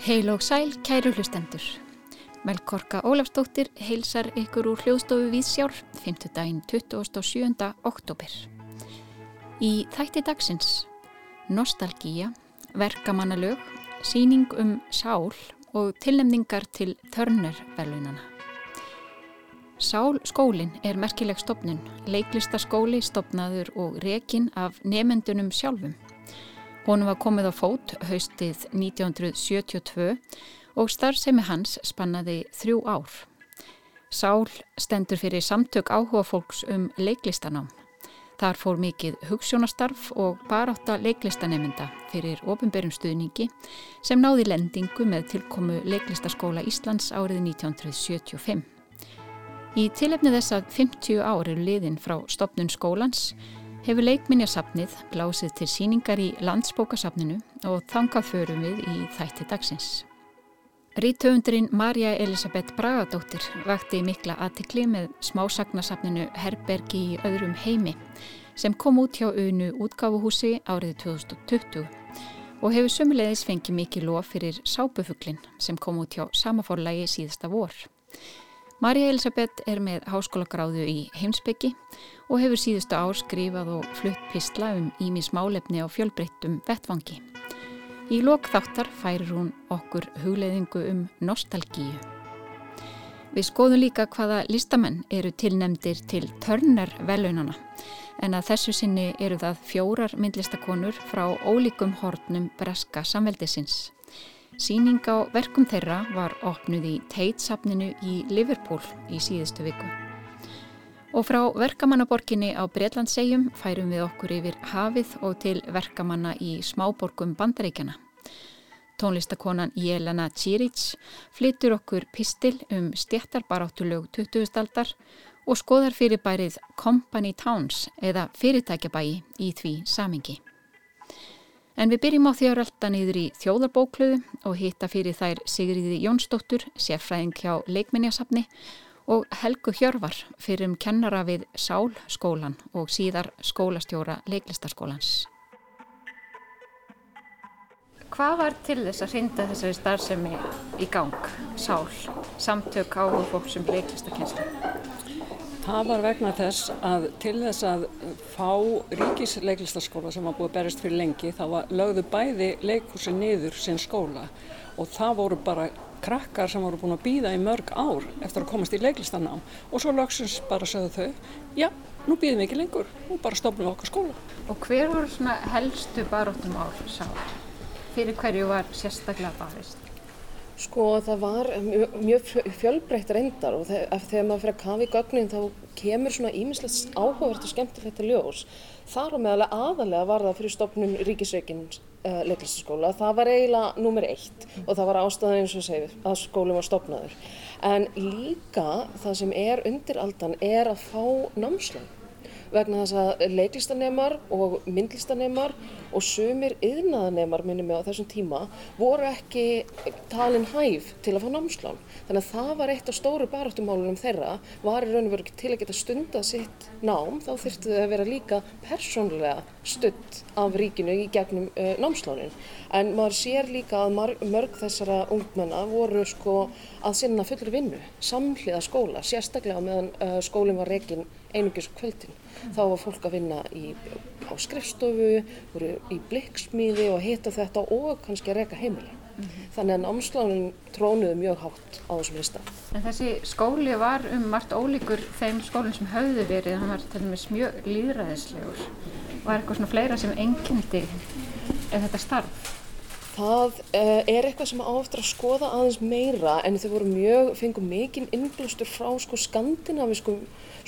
Heil og sæl, kæru hlustendur. Melkorka Ólafstóttir heilsar ykkur úr hljóðstofu Víðsjár 5. daginn 27. oktober. Í þætti dagsins Nostalgíja, verkamannalög, síning um sál og tilnemningar til Törnerverlunana. Sál skólinn er merkileg stopnun, leiklistaskóli stopnaður og rekin af nefendunum sjálfum. Hún var komið á fót haustið 1972 og starfsemi hans spannaði þrjú ár. Sál stendur fyrir samtök áhuga fólks um leiklistanám. Þar fór mikið hugssjónastarf og barátta leiklistanemynda fyrir ofinberum stuðningi sem náði lendingu með tilkomu Leiklistaskóla Íslands árið 1975. Í tilefni þess að 50 ár eru liðin frá stopnun skólans hefur leikminjasafnið blásið til síningar í landsbókasafninu og þangað förum við í þætti dagsins. Rítöfundurinn Marja Elisabeth Bragadóttir vakti mikla aðtikli með smásagnasafninu Herbergi í öðrum heimi sem kom út hjá auðnu útgáfuhúsi árið 2020 og hefur sömulegis fengið mikið lof fyrir Sápufuglin sem kom út hjá samaforlægi síðasta vor. Marja Elisabeth er með háskólagráðu í heimsbyggi og hefur síðustu ár skrifað og flutt pistla um ímis málefni á fjölbreyttum vettvangi. Í lok þáttar færir hún okkur hugleðingu um nostalgíu. Við skoðum líka hvaða listamenn eru tilnemdir til törner velunana en að þessu sinni eru það fjórar myndlistakonur frá ólíkum hornum breska samveldisins. Sýning á verkum þeirra var opnuð í Tate-safninu í Liverpool í síðustu viku. Og frá verkamannaborginni á Breitlandsegjum færum við okkur yfir hafið og til verkamanna í smáborgum bandaríkjana. Tónlistakonan Jelena Čiric flyttur okkur pistil um stjættarbaráttulög 20. aldar og skoðar fyrir bærið Company Towns eða fyrirtækjabæi í því samingi. En við byrjum á því að rölda niður í þjóðarbókluðu og hitta fyrir þær Sigriði Jónsdóttur, sérfræðing hjá leikminjasafni og Helgu Hjörvar fyrir um kennara við Sálskólan og síðar skólastjóra leiklistaskólans. Hvað var til þess að hrinda þessari starfsemi í gang, Sál, samtök á fólksum leiklistakenslu? Það var vegna þess að til þess að fá ríkisleiklistaskóla sem var búið að berist fyrir lengi þá var, lögðu bæði leikursi niður sinn skóla og það voru bara krakkar sem voru búin að býða í mörg ár eftir að komast í leiklistanám og svo lögsins bara sögðu þau, já, nú býðum við ekki lengur, nú bara stofnum við okkar skóla. Og hver voru svona helstu baróttum ár sá? Fyrir hverju var sérstaklega barist? Sko það var mjög, mjög fjölbreytt reyndar og þegar, maður fyrir að kafa í gögnin þá kemur svona ímislegt áhugavert og skemmtilegt að ljós. Þar á meðalega aðalega var það fyrir stopnum Ríkisveikins uh, leiklistaskóla. Það var eiginlega nummer eitt og það var ástæðan eins og segið að skólinn var stopnaður. En líka það sem er undir aldan er að fá námslönd vegna þess að leiklistanemar og myndlistanemar og sumir yðnaðanemar minnum mig á þessum tíma voru ekki talin hæf til að fá námslán. Þannig að það var eitt af stóru baráttumálunum þeirra var í raun og veru til að geta stunda sitt nám þá þurftu þau að vera líka persónlega stund af ríkinu í gegnum uh, námslánin. En maður sér líka að mörg þessara ungmenna voru sko að sinna fullur vinnu, samhliða skóla, sérstaklega meðan uh, skólinn var reygin einugis kvöldin. Þá var fólk að vinna í, á skrifstofu, voru í blikksmíði og hitta þetta og kannski að reyka heimili. Mm -hmm. Þannig að námslánin trónuði mjög hátt á þessum lista. En þessi skóli var um margt ólíkur þeim skólinn sem höfðu verið, hann var til dæmis mjög líðræðislegur. Var eitthvað svona fleira sem engyndi þetta starf? Það uh, er eitthvað sem áftur að skoða aðeins meira en þau voru mjög, fengið mikinn innblústur frá sko skandinavisku,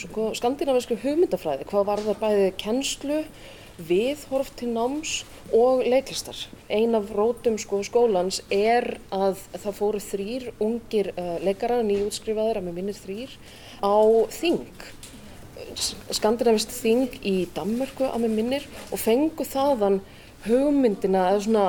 sko, skandinavisku hugmyndafræði. Hvað var það bæðið kennslu, viðhorf til náms og leiklistar. Ein af rótum sko skólans er að það fóru þrýr ungir uh, leikara, nýjútskrifaðir að með minnir þrýr, á þing skandinavist þing í Danmörku að með minnir og fengu þaðan hugmyndina eða svona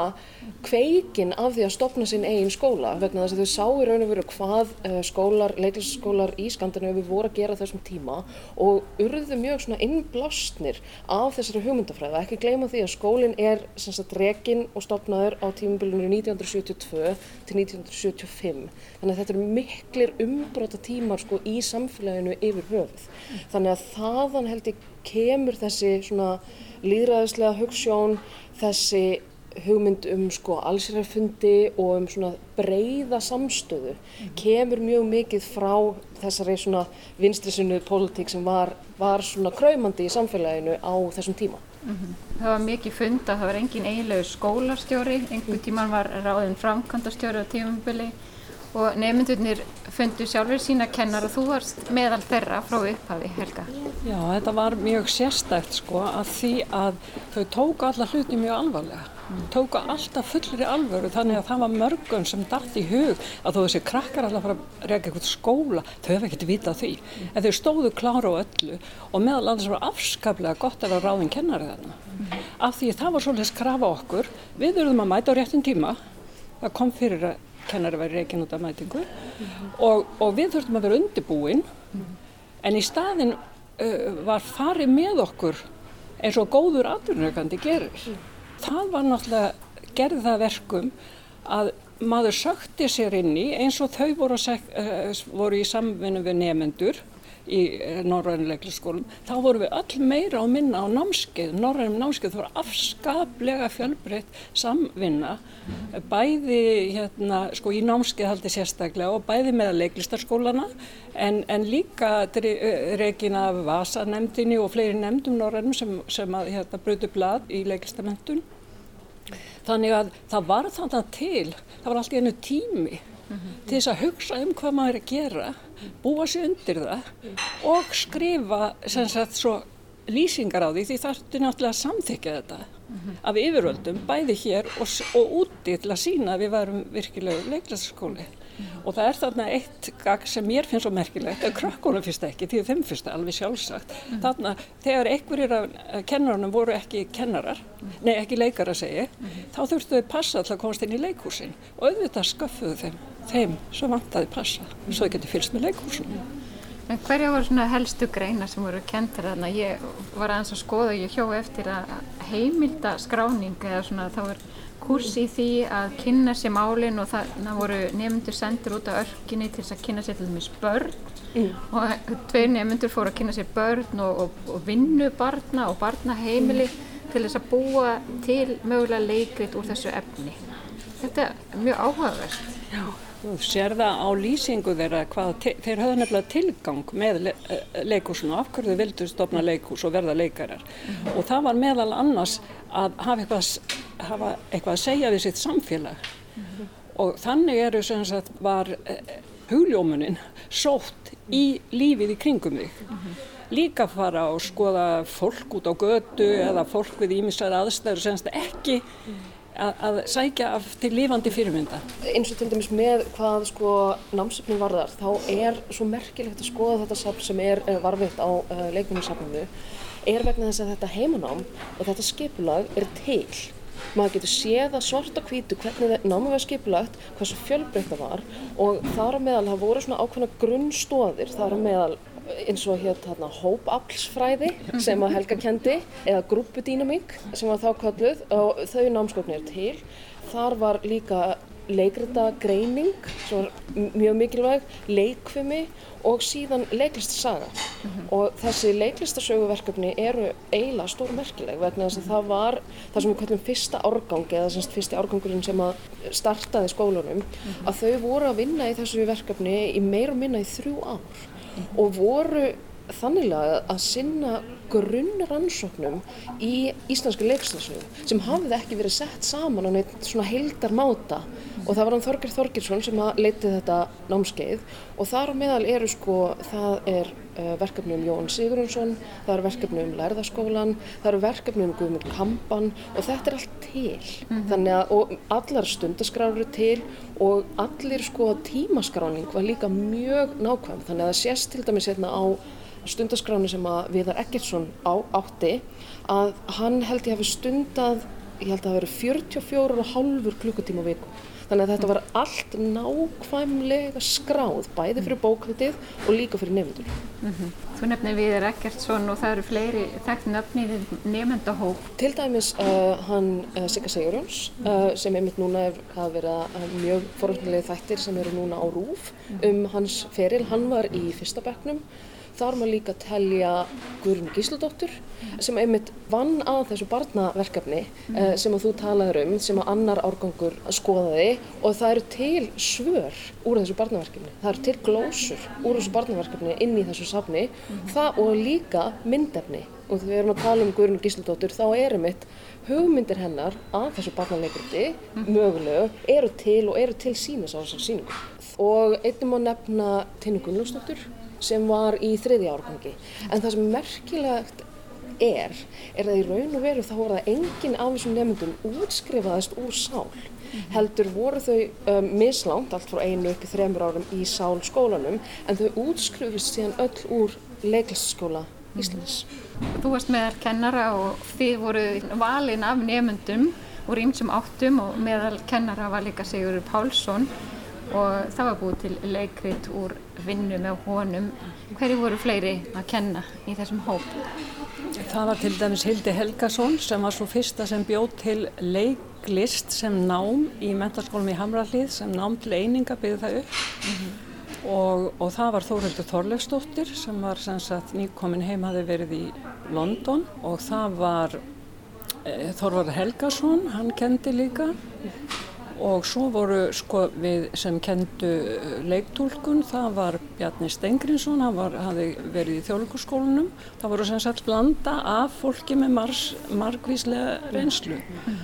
kveikin af því að stopna sinn eigin skóla vegna þess að þau sá í raun og veru hvað uh, skólar, leiklisskólar í Skandinavíu voru að gera þessum tíma og urðu mjög svona innblásnir af þessari hugmyndafræða. Ekki gleyma því að skólinn er sem sagt rekin og stopnaður á tímabilinu 1972 til 1975. Þannig að þetta eru miklir umbróta tímar sko í samfélaginu yfir höfuð. Þannig að þaðan held ég kemur þessi svona líðræðislega hugssjón, þessi hugmynd um sko allsýrarfundi og um svona breyða samstöðu mm. kemur mjög mikið frá þessari svona vinstrisinu pólitík sem var, var svona kræmandi í samfélaginu á þessum tíma. Mm -hmm. Það var mikið fund að það var engin eiginlegu skólarstjóri, einhver tíman var ráðin framkvæmdastjóri á tímambili og nefndunir fundu sjálfur sína kennar og þú varst meðal þeirra frá upphafi, Helga. Já, þetta var mjög sérstækt sko að því að þau tóku alla hluti mjög alvarlega tóku alltaf fullri alvöru þannig að það var mörgum sem dætt í hug að þó þessi krakkar alltaf fara að reyka eitthvað skóla, þau hefði ekkert vitað því mm. en þau stóðu klára á öllu og meðal annars var afskaplega gott að vera ráðin kennari þarna mm. af því það var svolítið skrafa okkur við verðum að mæta á réttin tíma það kom fyrir að kennari væri reykin út af mætingu mm. og, og við þurftum að vera undirbúin en í staðin uh, var farið með okkur eins og góður atvinnökandi gerir það var náttúrulega, gerði það verkum að maður sökti sér inn í eins og þau voru, uh, voru í samvinnu við nefendur í uh, Norrænuleiklisskólum, þá voru við öll meira á minna á námskeið, Norrænum námskeið, það voru afskaplega fjölbreytt samvinna, bæði hérna, sko í námskeið haldi sérstaklega og bæði með leiklistarskólana en, en líka reygin af Vasa-nemndinni og fleiri nemndum Norrænum sem, sem að hérna, brödu blad í leiklistamendun Þannig að það var þannig til, það var alltaf einu tími mm -hmm. til þess að hugsa um hvað maður er að gera, búa sér undir það og skrifa sagt, svo, lýsingar á því því er náttúrulega að samþykja þetta mm -hmm. af yfirvöldum, bæði hér og, og úti til að sína að við varum virkilega leiklæsskóli. Og það er þarna eitt gagg sem mér finnst svo merkilegt, að krökkunum fyrst ekki, því þeim fyrst alveg sjálfsagt. Mm. Þarna þegar einhverjir af kennarunum voru ekki kennarar, mm. nei ekki leikar að segja, mm. þá þurftu þau passa til að komast inn í leikhúsin og auðvitað sköffuðu þeim, þeim sem vantaði passa, svo þau getur fylgst með leikhúsin. En hverja voru svona helstu greina sem voru kentar þarna? Ég var aðeins að skoða, ég hjó eftir að heimilda skráning eða svona þá er kurs í því að kynna sér málinn og það voru nefndur sendur út á örkinni til þess að kynna sér til dæmis börn mm. og tveir nefndur fóru að kynna sér börn og, og, og vinnu barna og barnaheimili mm. til þess að búa til mögulega leikrit úr þessu efni. Þetta er mjög áhugavert. Já. Þú sér það á lýsingu þeirra hvað þeir höfðu nefnilega tilgang með le eh, leikúsinu, af hverju þau vildu stopna leikús og verða leikarar mm -hmm. og það var meðal annars að hafa eitthvað, hafa eitthvað að segja við sitt samfélag mm -hmm. og þannig eru sem sagt var eh, hugljómunin sótt í lífið í kringum þig. Mm -hmm. Líka fara og skoða fólk út á götu eða fólk við ímissar aðstæður sem ekki að sækja til lifandi fyrirmynda. Eins og til dæmis með hvað sko námsefnin varðar þá er svo merkilegt að skoða þetta safn sem er uh, varfitt á uh, leikuminsafninu er vegna þess að þetta heimanám og þetta skipulag er til. Maður getur séð að svarta kvítu hvernig námið var skipulagt, hvað svo fjölbreytta var og þar að meðal það voru svona ákveðna grunnstóðir, þar að meðal eins og hér hérna hópaflsfræði sem að Helga kendi eða grúpudýnamík sem var þá kalluð og þau námskopni er til. Þar var líka leikrita greining sem var mjög mikilvæg, leikfimi og síðan leiklistasaga mm -hmm. og þessi leiklistasöguverkefni eru eiginlega stórmerkileg vegna þess að það var það sem við kallum fyrsta árgangi eða semst fyrsti árgangurinn sem að startaði skólunum mm -hmm. að þau voru að vinna í þessu verkefni í meir og minna í þrjú ár og voru þannilega að sinna grunnrannsóknum í íslenski leikstasögu sem hafði ekki verið sett saman á neitt svona heildar máta og það var hann Þorgir Þorgirsson sem leitið þetta námskeið. Og þar á meðal eru sko, það er uh, verkefni um Jón Sigurðunsson, það eru verkefni um Lærðaskólan, það eru verkefni um Guðmund Kampan og þetta er allt til. Mm -hmm. þannig að, og allar stundaskráður eru til og allir sko tímaskráning var líka mjög nákvæm. Þannig að það sést til dæmis hérna á stundaskráni sem að Viðar Eggertsson á átti að hann held ég hafi stundað ég held að það verið 44 og halvur klukkutíma viku. Þannig að þetta var allt nákvæmlega skráð, bæði fyrir bókvitið og líka fyrir nefndur. Mm -hmm. Þú nefnir Viðar Ekkertsson og það eru fleiri þekkt nöfnir nefndahóp. Til dæmis uh, hann uh, Sigga Sigurjóns uh, sem einmitt núna er, hafa verið mjög forhundlega þættir sem eru núna á rúf um hans feril. Hann var í fyrsta bekknum Þar má líka telja Guðrun Gísladóttur sem einmitt vann að þessu barnaverkefni mm. sem að þú talaður um, sem að annar árgangur skoðaði og það eru til svör úr þessu barnaverkefni. Það eru til glósur úr þessu barnaverkefni inn í þessu safni mm. það og líka myndefni. Og þegar við erum að tala um Guðrun Gísladóttur þá er einmitt hugmyndir hennar að þessu barnalegriti, mm. mögulegu, eru til og eru til sínis á þessar síningum. Og einnum að nefna Tinnu Gunnlúsdóttur sem var í þriðja árgangi. En það sem merkilegt er, er að í raun og veru þá voru það enginn af þessum nefndum útskrifaðist úr sál. Heldur voru þau um, mislánt, allt frá einu upp í þremur árum í sál skólanum, en þau útskrifist síðan öll úr leiklistaskóla Íslands. Þú varst meðal kennara og þið voru valin af nefndum úr einsum áttum og meðal kennara var líka Sigurður Pálsson og það var búið til leikrit úr vinnu með honum. Hverju voru fleiri að kenna í þessum hóp? Það var til dæmis Hildi Helgason sem var svo fyrsta sem bjóð til leiklist sem nám í mentarskólum í Hamrallið sem nám til eininga byggði það upp mm -hmm. og, og það var Þóruldur Þorleifsdóttir sem var sem sagt nýkomin heim hafi verið í London og það var e, Þorvar Helgason, hann kendi líka og svo voru sko við sem kendu uh, leiktúlkun, það var Bjarni Stengrinsson, hann var, hafði verið í þjóðlíkurskólanum, það voru sem sagt blanda af fólki með mars, margvíslega reynslu.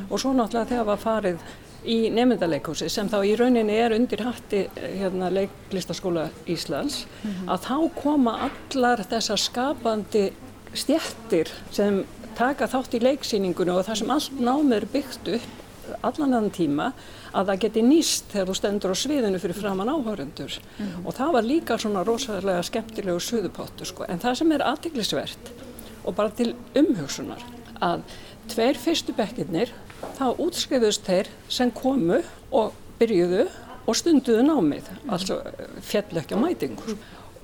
Og svo náttúrulega þegar var farið í nefndaleikúsi sem þá í rauninni er undir hætti eh, hérna, leiklistaskóla Íslands mm -hmm. að þá koma allar þessar skapandi stjættir sem taka þátt í leiksýningunum og það sem allt námið er byggt upp allan annan tíma að það geti nýst þegar þú stendur á sviðinu fyrir framann áhörundur mm -hmm. og það var líka svona rosalega skemmtilegu suðupottu sko en það sem er aðtiklisvert og bara til umhugsunar að tveir fyrstu bekkinnir þá útskriðust þeir sem komu og byrjuðu og stunduðu námið, mm -hmm. altså fjallökja mætingur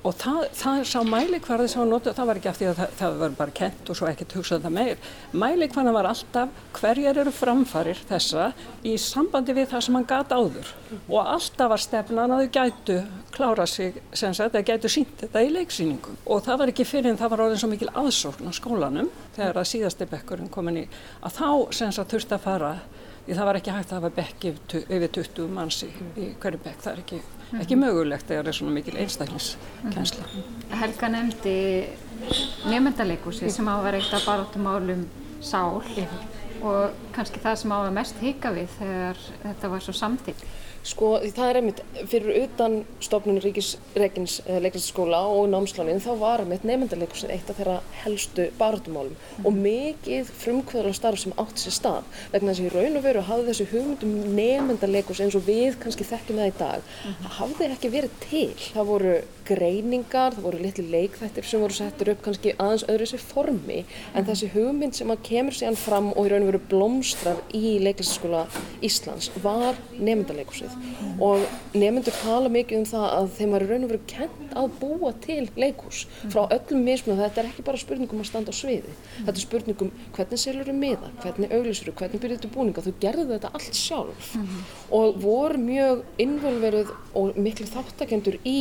og það, það sá mælikvarði sem var notið það var ekki af því að það, það var bara kent og svo ekkert hugsað það meir. Mælikvarði var alltaf hverjar eru framfarir þessa í sambandi við það sem hann gata áður og alltaf var stefnan að þau gætu klára sig sem sagt, að gætu sínt þetta í leiksýningum og það var ekki fyrir en það var orðin svo mikil aðsókn á skólanum þegar að síðasti bekkurinn komin í að þá sem sagt þurfti að fara því það var ekki hægt að hafa bekki yfir 20 manns í, í hverju bekk, það er ekki ekki mögulegt þegar það er svona mikil einstakliskensla. Helga nefndi nefndaleikusi sem á að vera eitt af barátumálum sál og kannski það sem á að mest hika við þegar þetta var svo samtík. Sko það er einmitt fyrir utan stofnun Ríkisregins eh, leiklistaskóla og námslánin þá var einmitt nefndarleikursin eitt af þeirra helstu barndumálum mm. og mikið frumkvöðar starf sem átt sér stað vegna þess að í raun og veru hafði þessu hugmyndum nefndarleikurs eins og við kannski þekkjum það í dag mm. hafði ekki verið til. Það voru greiningar, það voru litli leikþættir sem voru settur upp kannski aðeins öðru þessi formi en mm. þessi hugmynd sem að kemur síðan fram og í raun og veru blómstrar í leiklistaskóla Íslands var nefndarleikursið og nefnendur tala mikið um það að þeim var í raun og veru kent að búa til leikús frá öllum mismunum. Þetta er ekki bara spurningum að standa á sviði. Þetta er spurningum hvernig selur þau miða hvernig auglísur þau, hvernig byrjuðu búninga. Þau gerðu þetta allt sjálf. Og voru mjög involverið og miklu þáttakendur í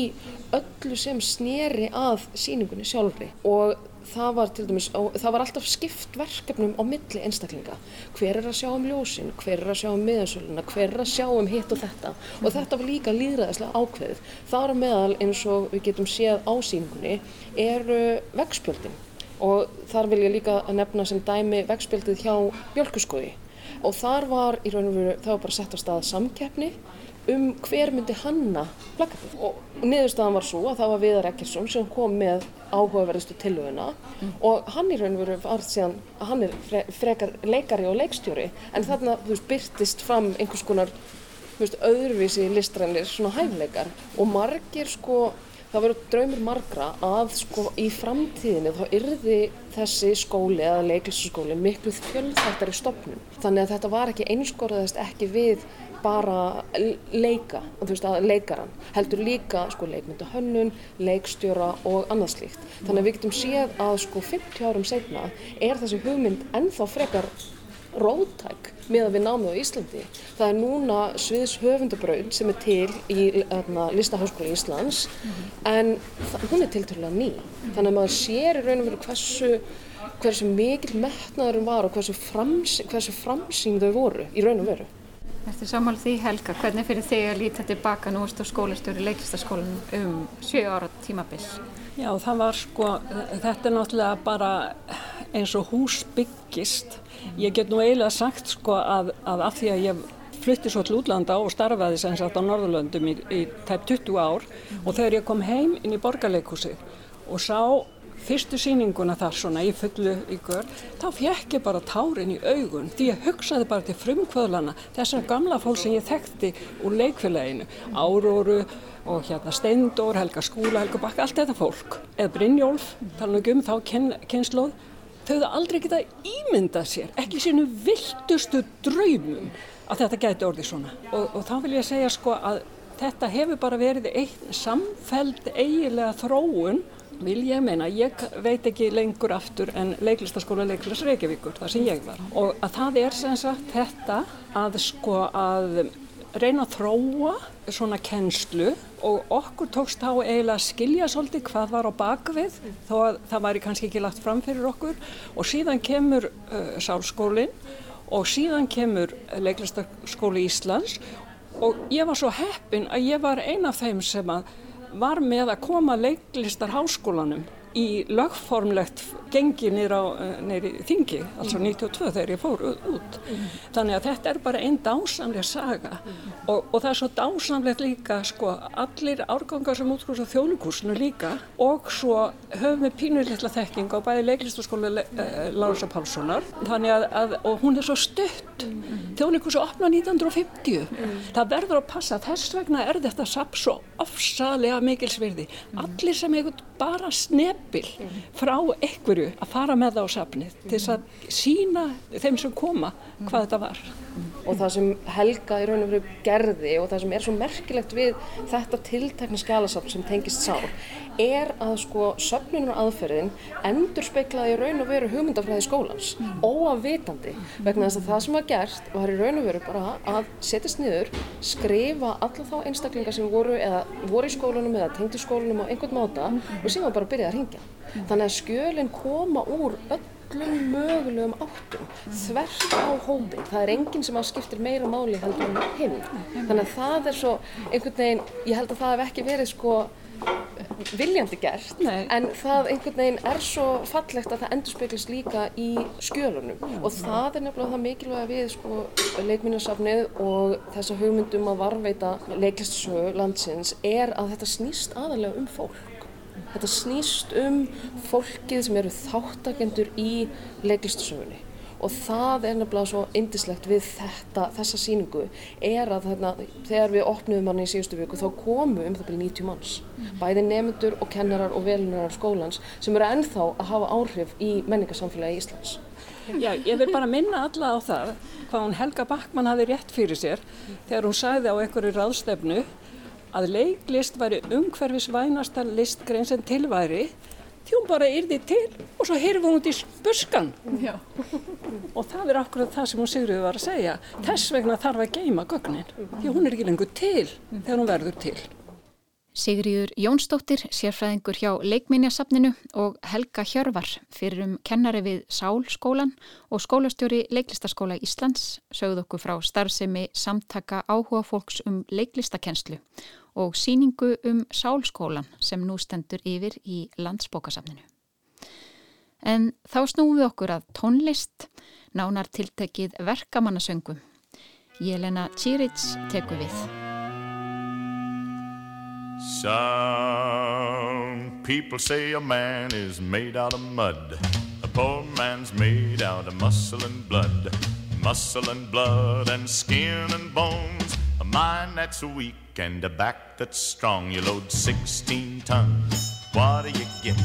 öllu sem snýri að síningunni sjálfri. Og það var til dæmis, það var alltaf skipt verkefnum á milli einstaklinga. Hver er að sjá um ljósin, hver er að sjá um miðansöluna, hver er að sjá um hitt og þetta? Og þetta var líka líðræðislega ákveðið. Þar meðal eins og við getum séð ásýningunni eru vegspjöldin og þar vil ég líka nefna sem dæmi vegspjöldið hjá Björkuskói og þar var í raun og veru, það var bara sett á stað samkeppni um hver myndi hanna plakatið og niðurstaðan var svo að það var Viðar Ekkersson sem kom með áhugaverðistu tilvöðuna mm. og hann í raun veru var síðan að hann er fre frekar leikari og leikstjóri en þarna þú veist byrtist fram einhvers konar veist öðruvísi listrænir svona hæfleikar og margir sko það voru draumur margra að sko í framtíðinu þá yrði þessi skóli eða leiklisskóli miklu fjölþættari stopnum. Þannig að þetta var ekki einskorðast ekki við bara leika, þú veist að leikaran heldur líka sko leikmynda hönnun, leikstjóra og annað slíkt. Þannig að við getum séð að sko 50 árum setna er þessi hugmynd ennþá frekar rótæk með að við námið á Íslandi. Það er núna Sviðs höfundabraun sem er til í Listaháskóla Íslands en hún er tilturlega ný. Þannig að maður sér í raun og veru hversu, hversu mikil metnaðurum var og hversu, frams, hversu framsýn þau voru í raun og veru. Þetta er samála því Helga, hvernig fyrir þig að líta tilbaka nú á skólastöru leiklistaskólan um 7 ára tímabill? Já, það var sko, þetta er náttúrulega bara eins og hús byggist. Ég get nú eiginlega sagt sko að, að af því að ég flutti svo til útlanda og starfaði sem sagt á Norðurlöndum í, í tæp 20 ár og þegar ég kom heim inn í borgarleikúsið og sá fyrstu síninguna þar svona í fullu ykkur, þá fjekk ég bara tárin í augun því ég hugsaði bara til frumkvöðlana þessar gamla fólk sem ég þekkti úr leikfélaginu, Áróru og hérna Steindór, Helga Skúla, Helga Bakka, allt þetta fólk, eða Brynjólf, tala um þá kynnslóð þau það aldrei geta ímyndað sér, ekki sínu viltustu draumum að þetta gæti orðið svona. Og, og þá vil ég segja sko að þetta hefur bara verið einn samfeld eigilega þróun, vil ég meina, ég veit ekki lengur aftur en leiklistaskóla leiklis Reykjavíkur, þar sem ég var. Og að það er sem sagt þetta að sko að reyna að þróa svona kennslu og okkur tókst þá eiginlega að skilja svolítið hvað var á bakvið þó að það væri kannski ekki lagt fram fyrir okkur og síðan kemur uh, sálskólinn og síðan kemur leiklistaskóli Íslands og ég var svo heppin að ég var eina af þeim sem að var með að koma leiklistar háskólanum í lögformlegt gengi nýra í þingi, altså 92 þegar ég fór út. Þannig að þetta er bara einn dásamlega saga. Og, og það er svo dásamlegt líka sko allir árgangar sem útskóðs á þjónukursinu líka og svo höfum við pínulitla þekking á bæði leiklistaskóla Le uh, Lárusa Pálssonar. Þannig að, að, og hún er svo stutt. Þjónukursu opna 1950 það verður að passa, þess vegna er þetta sapp svo ofsalega mikilsvirði allir sem hefur bara snepil frá einhverju að fara með það á safnið til þess að sína þeim sem koma hvað þetta var og það sem Helga í raun og veru gerði og það sem er svo merkilegt við þetta tiltekna skjálasafn sem tengist sál er að sko söfnunar aðferðin endur speiklaði í raun og veru hugmyndafræði skólans mm. óafvitandi vegna þess að það sem var gert var í raun og veru bara að setjast niður skrifa alla þá einstaklingar sem voru eða voru í skólanum eða tengdi skólanum á einhvern máta mm. og síðan bara byrjaði að ringja mm. þannig að skjölinn koma úr öll öllum mögulegum áttum þvert á hópin, það er enginn sem skiptir meira máli heldur en hinn þannig að það er svo einhvern veginn ég held að það hef ekki verið sko viljandi gert Nei. en það einhvern veginn er svo fallegt að það endur speklist líka í skjölunum og það er nefnilega það mikilvæga við sko, leikminnarsafnið og þessa hugmyndum að varveita leiklistasögu landsins er að þetta snýst aðalega um fólk Þetta snýst um fólkið sem eru þáttakendur í leiklistasögunni. Og það er nefnilega svo indislegt við þetta, þessa síningu er að þarna, þegar við opnum hann í síðustu viku þá komu um það byrju 90 manns. Mm. bæði nefndur og kennarar og velunarar skólans sem eru ennþá að hafa áhrif í menningarsamfélagi í Íslands. Já, ég vil bara minna alla á það hvað hún Helga Backmann hafi rétt fyrir sér þegar hún sagði á einhverju ráðstefnu að leiklist væri umhverfisvænasta listgrein sem tilværi því hún bara yrði til og svo heyrðum hún út í buskan og það er akkurat það sem hún Sigriði var að segja. Þess vegna þarf að geima gögnin því hún er ekki lengur til þegar hún verður til. Sigriður Jónsdóttir, sérfræðingur hjá Leikminjasafninu og Helga Hjörvar fyrir um kennari við Sálskólan og skólastjóri Leiklistaskóla Íslands sögð okkur frá starfsemi samtaka áhuga fólks um leiklistakenslu og síningu um Sálskólan sem nú stendur yfir í landsbókasafninu. En þá snúum við okkur að tónlist, nánar tiltekið verkamannasöngum. Jelena Čiric tekur við. Some people say a man is made out of mud A poor man's made out of muscle and blood Muscle and blood and skin and bones A mind that's weak and a back that's strong. You load 16 tons. What do you get?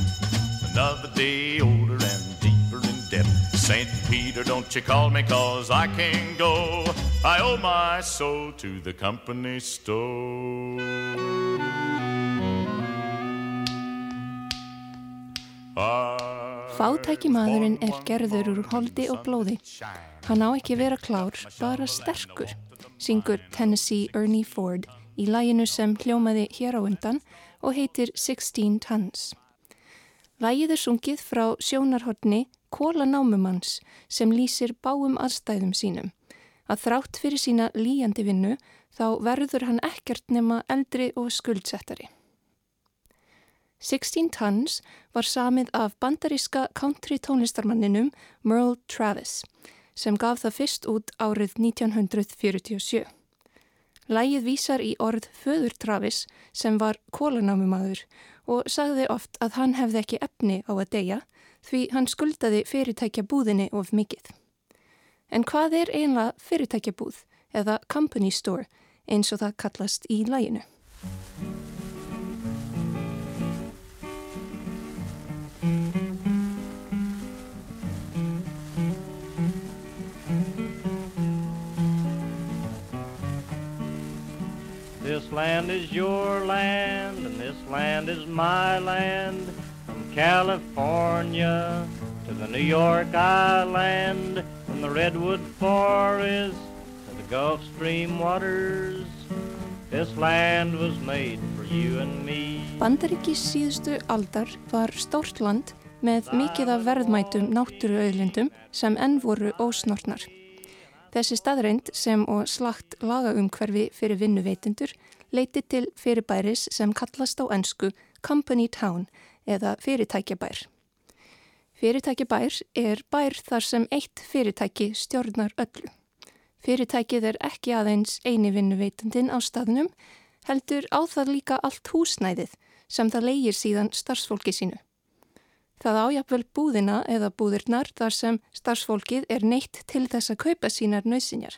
Another day older and deeper in debt. St. Peter, don't you call me, cause I can't go. I owe my soul to the company store. Fátæki maðurinn er gerður úr holdi og blóði. Hann á ekki vera klár, bara sterkur, syngur Tennessee Ernie Ford í læginu sem hljómaði hér á undan og heitir 16 Tons. Lægið er sungið frá sjónarhortni Kóla námumanns sem lýsir báum aðstæðum sínum. Að þrátt fyrir sína líjandi vinnu þá verður hann ekkert nema eldri og skuldsettari. 16 Tons var samið af bandaríska country tónlistarmanninum Merle Travis sem gaf það fyrst út árið 1947. Lægið vísar í orð föður Travis sem var kólanámumadur og sagði oft að hann hefði ekki efni á að deyja því hann skuldaði fyrirtækja búðinni of mikið. En hvað er einlega fyrirtækja búð eða company store eins og það kallast í læginu? This land is your land, and this land is my land. From California to the New York Island, from the Redwood Forest to the Gulf Stream waters. This land was made for you and me. Bandaríkis síðustu aldar var stórt land með mikið af verðmætum náttúruauðlindum sem enn voru ósnortnar. Þessi staðreind sem og slagt lagaumhverfi fyrir vinnuveitundur leiti til fyrirbæris sem kallast á ennsku Company Town eða fyrirtækjabær. Fyrirtækjabær er bær þar sem eitt fyrirtæki stjórnar öllu. Fyrirtækið er ekki aðeins eini vinnuveitundin á staðnum, heldur á það líka allt húsnæðið sem það leigir síðan starfsfólki sínu. Það ájapvel búðina eða búðirnar þar sem starfsfólkið er neitt til þess að kaupa sínar nöðsinjar.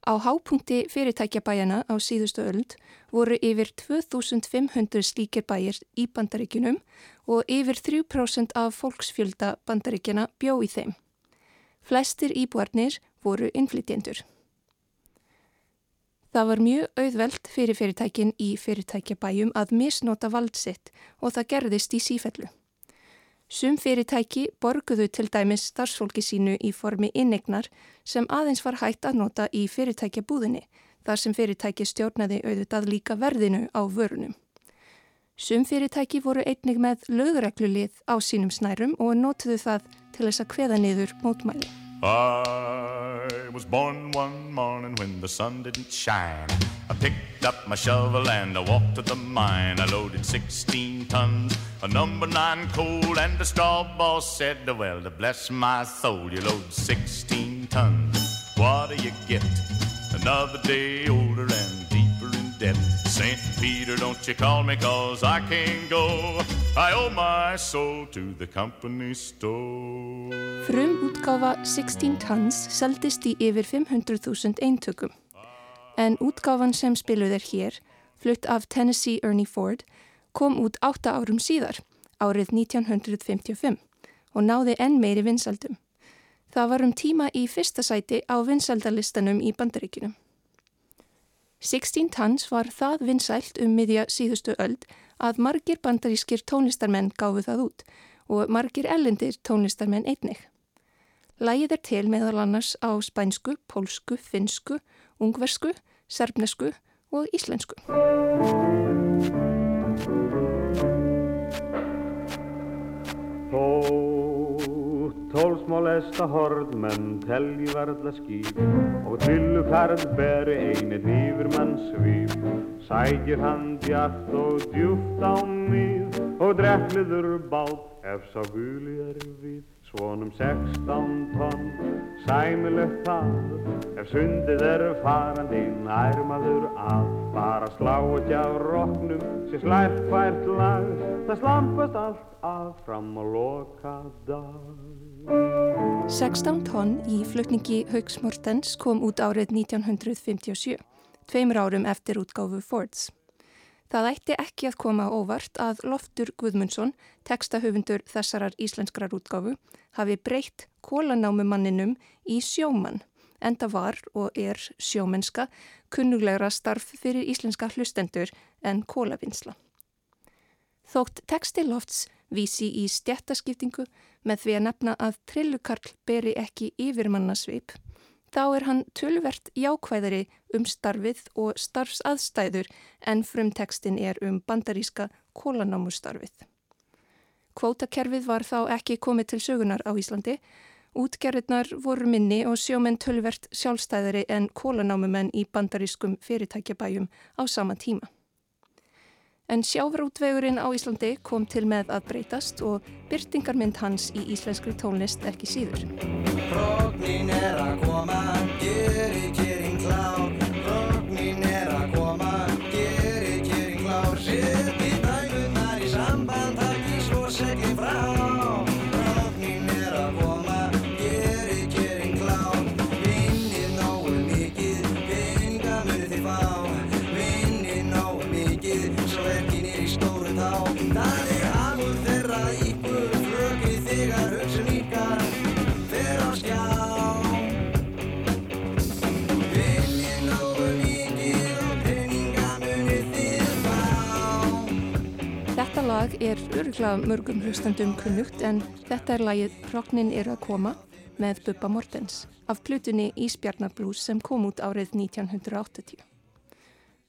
Á hápunkti fyrirtækjabæjana á síðustu öld voru yfir 2500 slíkir bæjir í bandaríkunum og yfir 3% af fólksfjölda bandaríkjana bjó í þeim. Flestir íbúarnir voru innflytjendur. Það var mjög auðvelt fyrir fyrirtækin í fyrirtækjabæjum að misnota valdsitt og það gerðist í sífellu. Sum fyrirtæki borguðu til dæmis starfsfólki sínu í formi innegnar sem aðeins var hægt að nota í fyrirtækjabúðinni þar sem fyrirtæki stjórnaði auðvitað líka verðinu á vörunum. Sum fyrirtæki voru einnig með lögreglulið á sínum snærum og notuðu það til þess að kveða niður mótmæli. I was born one morning when the sun didn't shine. I picked up my shovel and I walked to the mine. I loaded 16 tons of number nine coal, and the straw boss said, Well, to bless my soul, you load 16 tons. What do you get? Another day older and deeper in debt. St. Peter, don't you call me, cause I can't go. I owe my soul to the company store. Frum útgáfa 16 tons seldist í yfir 500.000 eintökum. En útgáfan sem spiluð er hér, flutt af Tennessee Ernie Ford, kom út 8 árum síðar, árið 1955, og náði enn meiri vinsaldum. Það var um tíma í fyrsta sæti á vinsaldalistanum í bandaríkunum. 16 tons var það vinsælt um miðja síðustu öld að margir bandarískir tónlistarmenn gáfu það út og margir ellendir tónlistarmenn einnig. Lægið er til meðal annars á spænsku, pólsku, finsku, ungversku, serbnesku og íslensku. Tólsmálesta horðmenn telji varðla skýr og tillu færð beri einið yfir mann svýr. Sækir hann djart og djúft á mýð og drekliður bát ef sá guli er við. Svonum 16 tonn, sæmilegt það, ef sundið er farandi nærmaður að. Bara slá ekki á roknum, sem slært hvært lag, það slampast allt af fram og loka dag. 16 tonn í flutningi Haugs Mortens kom út árið 1957. tveimur árum eftir útgáfu Fords. Það ætti ekki að koma óvart að Loftur Guðmundsson, tekstahöfundur þessarar íslenskrar útgáfu, hafi breytt kólanámumanninum í sjómann, enda var og er sjómenska kunnulegra starf fyrir íslenska hlustendur en kólavinnsla. Þótt teksti Lofts vísi í stjættaskiptingu með því að nefna að Trillukarl beri ekki yfirmannasvip, þá er hann tölvert jákvæðari um starfið og starfsaðstæður en frumtekstin er um bandaríska kólanámustarfið. Kvótakerfið var þá ekki komið til sögunar á Íslandi. Útgerðirnar voru minni og sjómenn tölvert sjálfstæðari en kólanámumenn í bandarískum fyrirtækjabæjum á sama tíma. En sjávarútvegurinn á Íslandi kom til með að breytast og byrtingarmynd hans í íslenskri tónlist ekki síður. Öruglega mörgum hlustandum kunnugt en þetta er lagið Rognin er að koma með Bubba Mortens af plutunni Ísbjarnablús sem kom út árið 1980.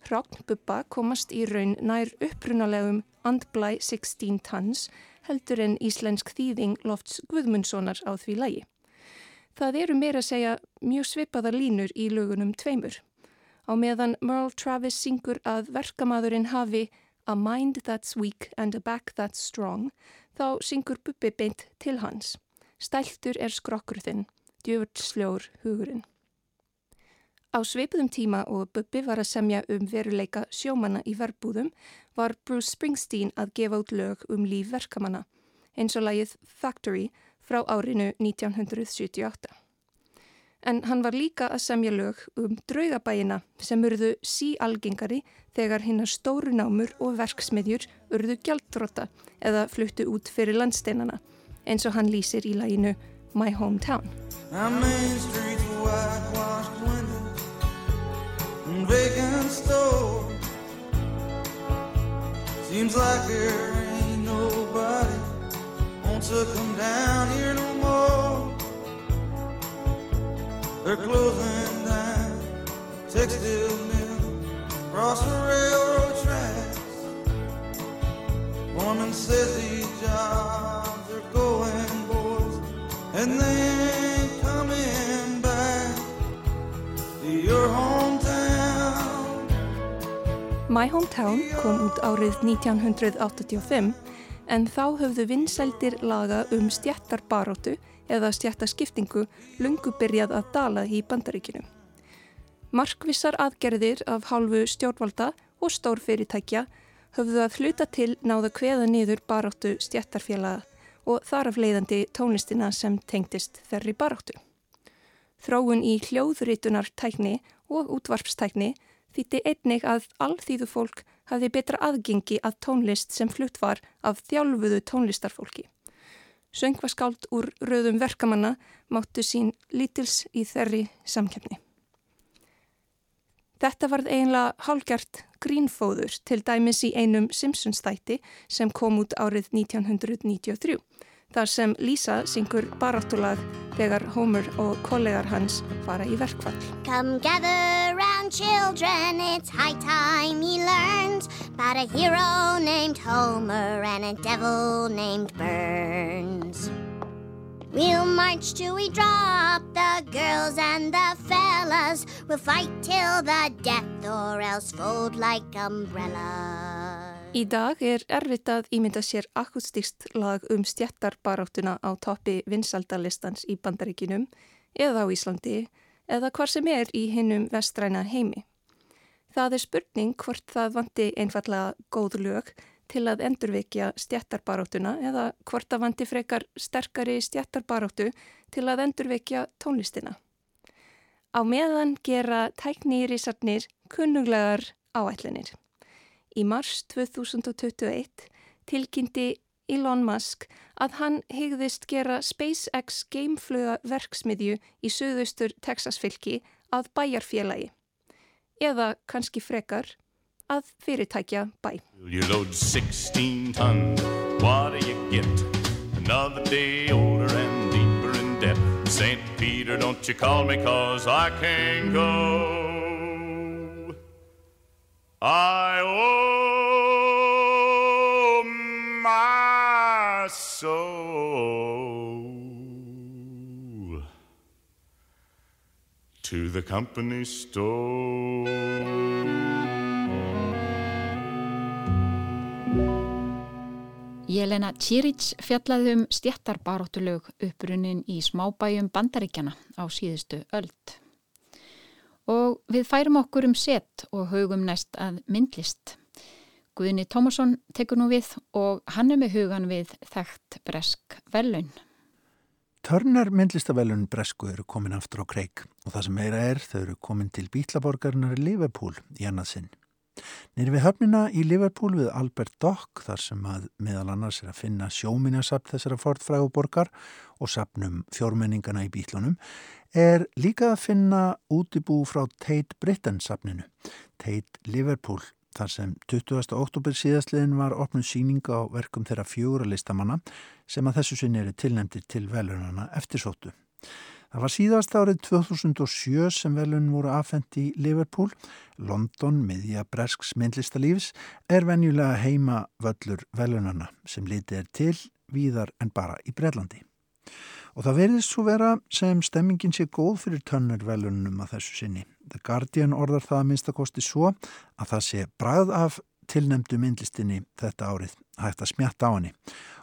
Rogn Bubba komast í raun nær upprunalegum andblæ 16 tons heldur en íslensk þýðing Lofts Guðmundssonar á því lagi. Það eru meira að segja mjög svipaða línur í lögunum tveimur. Á meðan Merle Travis syngur að verkamadurinn hafi A mind that's weak and a back that's strong, þá syngur Bubbi beint til hans. Stæltur er skrokkur þinn, djöfurt sljór hugurinn. Á sveipuðum tíma og Bubbi var að semja um veruleika sjómanna í verbúðum var Bruce Springsteen að gefa út lög um líf verkamanna, eins og lagið Factory frá árinu 1978 en hann var líka að semja lög um draugabæina sem urðu síalgengari þegar hinnar stóru námur og verksmiðjur urðu gjaldróta eða fluttu út fyrir landsteinana eins og hann lýsir í læginu My Hometown. Seems My Hometown kom út árið 1985 en þá höfðu vinsældir laga um stjættarbarótu eða stjættaskiptingu lungu byrjað að dala í bandaríkinu. Markvissar aðgerðir af hálfu stjórnvalda og stórfyrirtækja höfðu að hluta til náða kveða niður baráttu stjættarfélaga og þar af leiðandi tónlistina sem tengtist þerri baráttu. Þróun í hljóðritunar tækni og útvarpstækni þýtti einnig að allþýðu fólk hafi betra aðgengi að tónlist sem flutt var af þjálfuðu tónlistarfólki. Söngvaskáld úr rauðum verkamanna máttu sín lítils í þerri samkjöfni. Þetta varð eiginlega hálgjart grínfóður til dæmis í einum Simpsons þætti sem kom út árið 1993 þar sem Lisa syngur baráttulag þegar Homer og kollegar hans fara í verkvall. Come gather round children, it's high time he learns about a hero named Homer and a devil named Burns. We'll march till we drop the girls and the fellas. We'll fight till the death or else fold like umbrellas. Í dag er erfitt að ímynda sér akkustíkst lag um stjættarbaráttuna á toppi vinsaldalistans í bandaríkinum eða á Íslandi eða hvar sem er í hinnum vestræna heimi. Það er spurning hvort það vanti einfallega góð lög til að endurvekja stjættarbaráttuna eða hvort það vanti frekar sterkari stjættarbaráttu til að endurvekja tónlistina. Á meðan gera tæknýrisarnir kunnuglegar áætlinir. Í mars 2021 tilkynnti Elon Musk að hann hegðist gera SpaceX geimfluga verksmiðju í söðustur Texasfylki að bæjarfélagi. Eða kannski frekar að fyrirtækja bæ. You load 16 tons, what do you get? Another day older and deeper in debt St. Peter, don't you call me cause I can't go I owe my soul to the company store. Jelena Čiric fjallaði um stjættarbaróttulög upprunnin í smábæjum bandaríkjana á síðustu öld og við færum okkur um set og hugum næst að myndlist. Guðni Tómasson tekur nú við og hann er með hugan við þekkt bresk velun. Törnar myndlistavelun Bresku eru komin aftur á kreik og það sem meira er þau eru komin til Bítlaborgarnar í Liverpool í annarsinn. Nýri við höfnina í Liverpool við Albert Dock þar sem að meðal annars er að finna sjóminasapn þessara fortfræguborgar og sapnum fjórmenningana í Bítlunum er líka að finna útibú frá Tate Britain safninu, Tate Liverpool, þar sem 20. oktober síðastliðin var opnum síninga á verkum þeirra fjóra listamanna sem að þessu sinni eru tilnæmtir til velunana eftirsóttu. Það var síðast árið 2007 sem velun voru afhengt í Liverpool. London, miðja Bresks myndlistalífs, er venjulega heima völlur velunana sem litið er til víðar en bara í Breitlandi. Og það verðist svo vera sem stemmingin sé góð fyrir tönnurvelunum að þessu sinni. The Guardian orðar það að minnstakosti svo að það sé bræð af tilnemdu myndlistinni þetta árið hægt að smjatta á henni.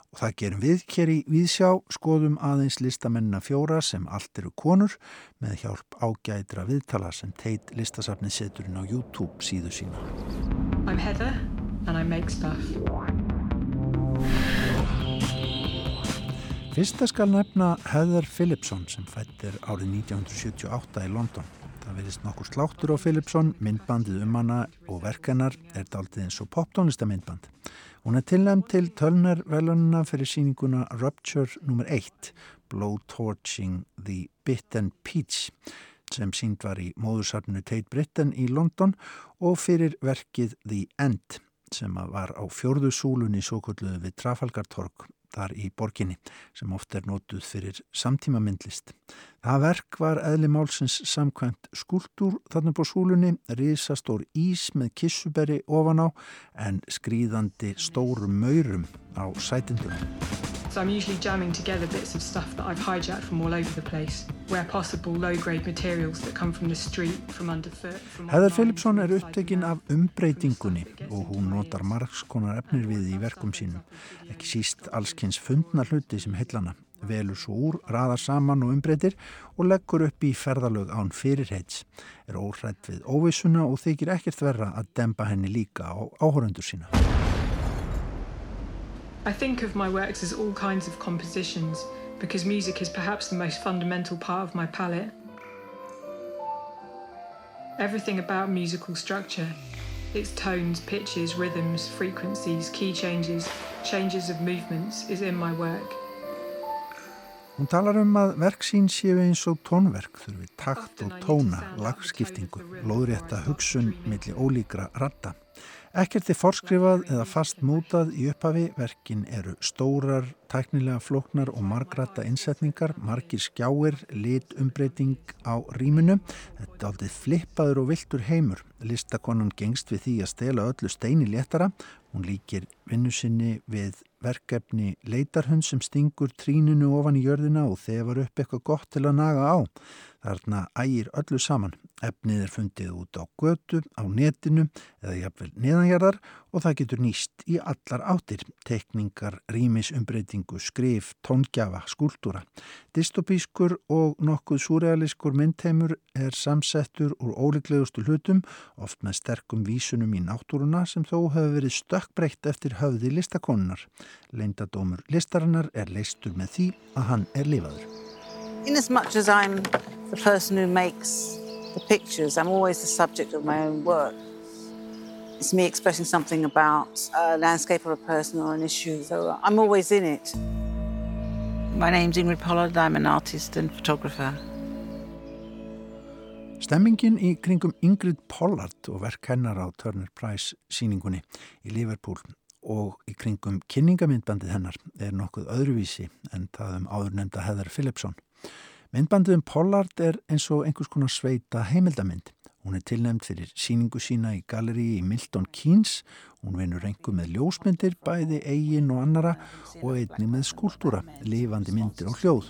Og það gerum við hér í Víðsjá, skoðum aðeins listamennina fjóra sem allt eru konur með hjálp ágædra viðtala sem teit listasafni seturinn á YouTube síðu sína. I'm Heather and I make stuff. Fyrsta skal nefna Heather Philipson sem fættir árið 1978 í London. Það verðist nokkur sláttur á Philipson, myndbandið um hana og verkennar er daldið eins og poptónlistamindband. Hún er tilnæmt til tölner velununa fyrir síninguna Rupture nr. 1, Blowtorching the Bit and Peach sem sínd var í móðursarnu Tate Britain í London og fyrir verkið The End sem var á fjörðu súlunni svo kulluðu við Trafalgartorg þar í borginni sem oft er nótuð fyrir samtíma myndlist. Það verk var eðli málsins samkvæmt skúltúr þarna på súlunni, risastór ís með kissuberi ofan á en skrýðandi stórum maurum á sætindum. So I'm usually jamming together bits of stuff that I've hijacked from all over the place. Where possible low-grade materials that come from the street, from underfoot. Heather Philipson er upptekinn af umbreytingunni og hún notar margskonar efnir við í verkum sínum. Ekki síst allskynns fundna hluti sem heillana. Velur svo úr, raðar saman og umbreytir og leggur upp í ferðalög án fyrirheits. Er óhrætt við óvissuna og þykir ekkert verra að dempa henni líka á áhörundur sína. I think of my works as all kinds of compositions because music is perhaps the most fundamental part of my palette. Everything about musical structure, its tones, pitches, rhythms, frequencies, key changes, changes of movements is in my work. Hún talar um að verk sín séu eins og tónverk þurfi takt og tóna, lagskiptingu, lóðrétta hugsun millir ólíkra ratta. Ekkert er forskrifað eða fast mútað í upphafi, verkin eru stórar, tæknilega floknar og margrata innsetningar, margir skjáir, litumbreyting á rýmunu. Þetta er aldrei flippaður og viltur heimur. Listakonan gengst við því að stela öllu steini léttara. Hún líkir vinnusinni við verkefni leitarhund sem stingur trínunu ofan í jörðina og þefar upp eitthvað gott til að naga á. Þarna ægir öllu saman. Efnið er fundið út á götu, á netinu eða jafnvel neðanjarðar og það getur nýst í allar áttir. Tekningar, rýmisumbreytingu, skrif, tóngjafa, skúltúra. Dystopískur og nokkuð súrealiskur myndheimur er samsettur úr óleiklegustu hlutum, oft með sterkum vísunum í náttúruna sem þó hefur verið stökkbreytt eftir höfði listakonunar. Leindadómur listarinnar er leistur með því að hann er lifaður. In as much as I'm the person who makes the pictures. I'm always the subject of my own work. It's me expressing something about a landscape or a person or an issue, so I'm always in it. My name's Ingrid Pollard, I'm an artist and photographer. Stemmingin í kringum Ingrid Pollard og verk hennar á Turner Prize síningunni í Liverpool og í kringum kynningamindbandið hennar er nokkuð öðruvísi en það um áðurnemda Heather Philipson. Myndbandið um Pollard er eins og einhvers konar sveita heimildamind. Hún er tilnæmt fyrir síningu sína í galleri í Milton Keynes. Hún vinur engu með ljósmyndir, bæði eigin og annara og einni með skúltúra, lifandi myndir og hljóð.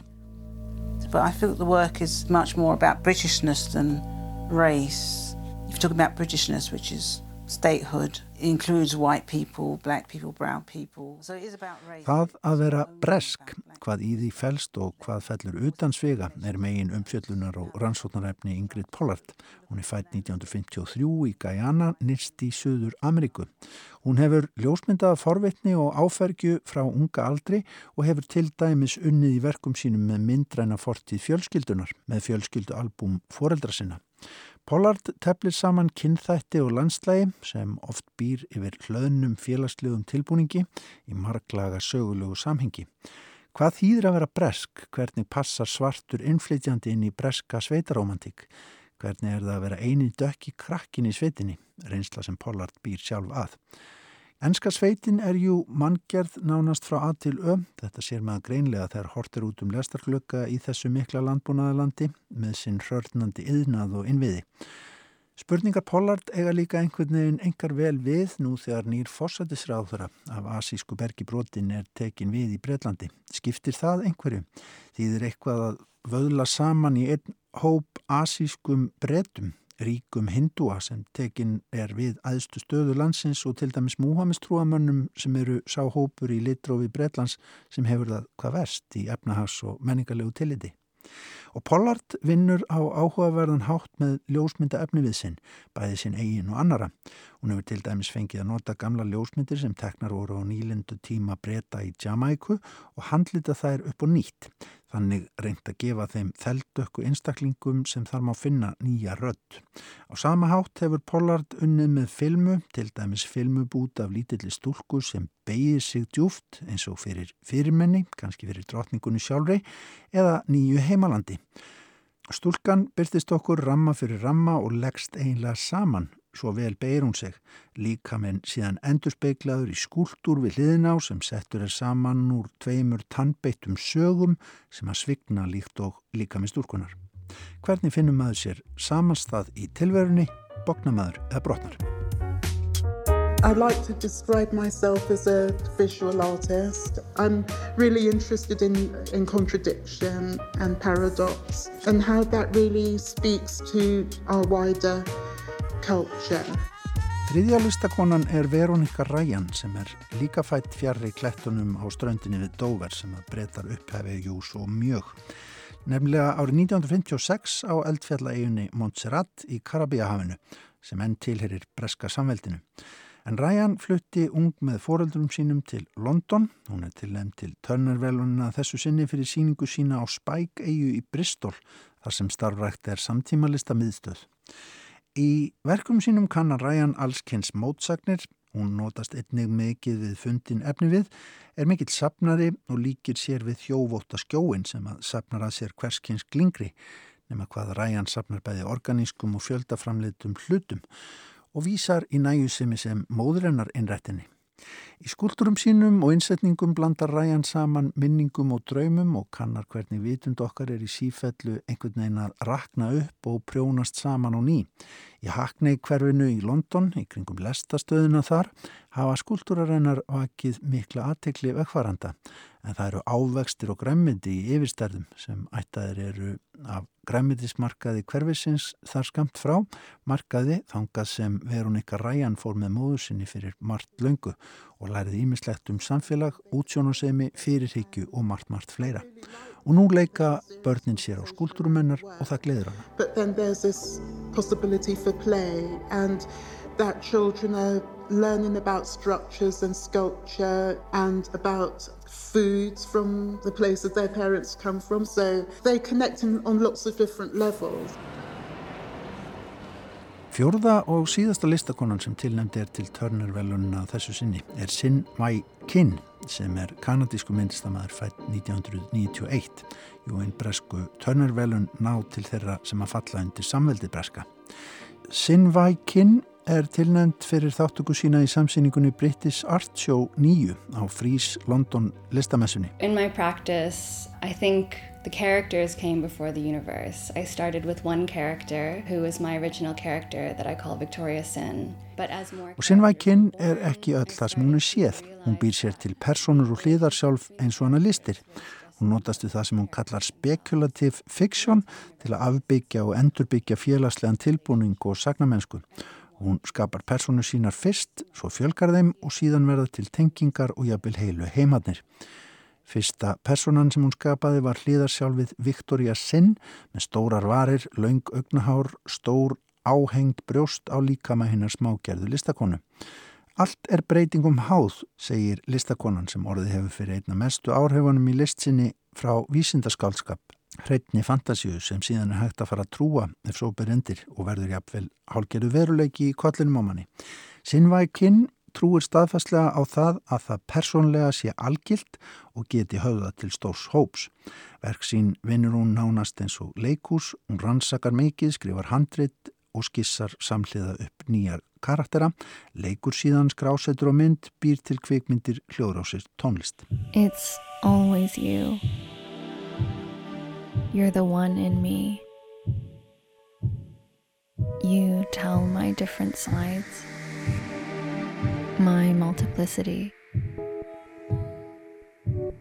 But I feel the work is much more about Britishness than race. If you're talking about Britishness, which is Það að vera bresk, hvað í því fælst og hvað fellur utan svega er megin umfjöllunar og rannsóknarefni Ingrid Pollard. Hún er fætt 1953 í Guyana, nýrst í Suður Ameríku. Hún hefur ljósmyndaða forvitni og áfergju frá unga aldri og hefur til dæmis unnið í verkum sínum með myndræna fortið fjölskyldunar með fjölskyldualbum foreldra sinna. Pollard teflir saman kynþætti og landslægi sem oft býr yfir hlöðnum félagslegum tilbúningi í marglaga sögulegu samhengi. Hvað þýðir að vera bresk? Hvernig passar svartur innflytjandi inn í breska sveitaromantík? Hvernig er það að vera eini dökki krakkin í sveitinni? Reynsla sem Pollard býr sjálf að. Ennska sveitin er jú manngjörð nánast frá að til ö. Þetta sér maður greinlega þegar hortir út um lestarklöka í þessu mikla landbúnaðalandi með sinn hörnandi yðnað og innviði. Spurningar Pollard eiga líka einhvern veginn engar vel við nú þegar nýr fósætisráðura af asísku bergibrotin er tekin við í Breitlandi. Skiptir það einhverju? Þýðir eitthvað að vöðla saman í einn hóp asískum bretum ríkum hindúa sem tekin er við aðstu stöðu landsins og til dæmis múhamistrúamönnum sem eru sáhópur í litrófi Breitlands sem hefur það hvað verst í efnahags og menningarlegu tilliti. Og Pollard vinnur á áhugaverðan hátt með ljósmynda efni við sinn, bæði sinn eigin og annara. Hún hefur til dæmis fengið að nota gamla ljósmyndir sem teknar voru á nýlindu tíma breyta í Jamaiku og handlita þær upp og nýtt. Þannig reynd að gefa þeim þeldökku einstaklingum sem þar má finna nýja rödd. Á sama hátt hefur Pollard unnið með filmu, til dæmis filmubút af lítilli stúlku sem beigir sig djúft eins og fyrir fyrirmenni, kannski fyrir drotningunni sjálfrei, eða nýju heimalandi. Stúlkan byrtist okkur ramma fyrir ramma og leggst einlega saman svo vel beir hún sig, líka menn síðan endurspeiklaður í skúltúr við hliðiná sem settur er saman úr tveimur tannbeittum sögum sem að svigna líkt og líka með stúrkunar. Hvernig finnum maður sér samanstað í tilverunni, bóknamaður eða brotnar? I like to describe myself as a visual artist. I'm really interested in, in contradiction and paradox and how that really speaks to our wider culture. Þriðja listakonan er Veronika Ryan sem er líka fætt fjarrri klettunum á ströndinni við Dover sem að breytar upphefið jú svo mjög. Nefnilega árið 1956 á eldfjallaeginni Montserrat í Karabíahafinu sem enn tilherir breska samveldinu. En Ryan flutti ung með foreldrum sínum til London. Hún er til nefn til törnarvelunina þessu sinni fyrir síningu sína á Spike-eigu í Bristol þar sem starfrækt er samtímalista miðstöð. Í verkum sínum kannar Ræjan allskynns mótsagnir, hún notast einnig mikið við fundin efni við, er mikill sapnari og líkir sér við þjóvóta skjóin sem að sapnar að sér hverskynns glingri, nema hvað Ræjan sapnar bæði organískum og fjöldaframleitum hlutum og vísar í næjusemi sem móðurennar innrættinni. Í skúldurum sínum og innsetningum blandar ræjan saman minningum og draumum og kannar hvernig vitund okkar er í sífellu einhvern veginn að rakna upp og prjónast saman og ný. Í Hackney hverfinu í London, í kringum lestastöðuna þar, hafa skúldurarennar vakið mikla aðtekli vekkvaranda en það eru ávextir og græmmindi í yfirstærðum sem ættaðir eru af græmmindismarkaði hverfisins þar skamt frá, markaði þangað sem Veronika Ræjan fór með móðu sinni fyrir margt löngu og læriði ímislegt um samfélag, útsjónusemi, fyrirhyggju og margt margt fleira. Og nú leika börnin sér á skúldurumennar og það gleður hana. But then there's this possibility for play and that children are learning about structures and sculpture and about foods from the places their parents come from. So they connect on lots of different levels. Fjórða og síðasta listakonan sem tilnæmdi er til törnarvelunna þessu sinni er Sin Mai Kin sem er kanadísku myndistamæður fætt 1991. Jú einn bresku törnarvelun ná til þeirra sem að falla undir samveldið breska. Sin Mai Kin er tilnæmt fyrir þáttöku sína í samsýningunni British Art Show 9 á Frís London listamessunni. In my practice, I think The characters came before the universe. I started with one character who was my original character that I call Victoria Sin. Og sinnvækinn er ekki öll það sem hún er séð. Hún býr sér til personur og hliðar sjálf eins og hana listir. Hún notast við það sem hún kallar spekulativ fiksjón til að afbyggja og endurbyggja félagslegan tilbúning og sagnamennsku. Hún skapar personu sínar fyrst, svo fjölgar þeim og síðan verða til tengingar og jafnvel heilu heimadnir. Fyrsta personan sem hún skapaði var hlýðarsjálfið Victoria Sinn með stórar varir, laung augnahár, stór áhengt brjóst á líkama hinnar smágerðu listakonu. Allt er breytingum háð, segir listakonan sem orðið hefur fyrir einna mestu áhrifunum í listsinni frá vísindaskálskap, hreitni fantasíu sem síðan er hægt að fara að trúa ef svo berendir og verður jafnvel hálgerðu veruleiki í kollinum á manni. Sinnvækinn trúir staðfastlega á það að það persónlega sé algilt og geti höfða til stórs hóps. Verk sín vinnur hún nánast eins og leikús, hún rannsakar mikið, skrifar handrit og skissar samhliða upp nýjar karaktera, leikur síðan skrásetur og mynd, býr til kvikmyndir hljóðrásir tónlist. It's always you. You're the one in me. You tell my different sides. my multiplicity.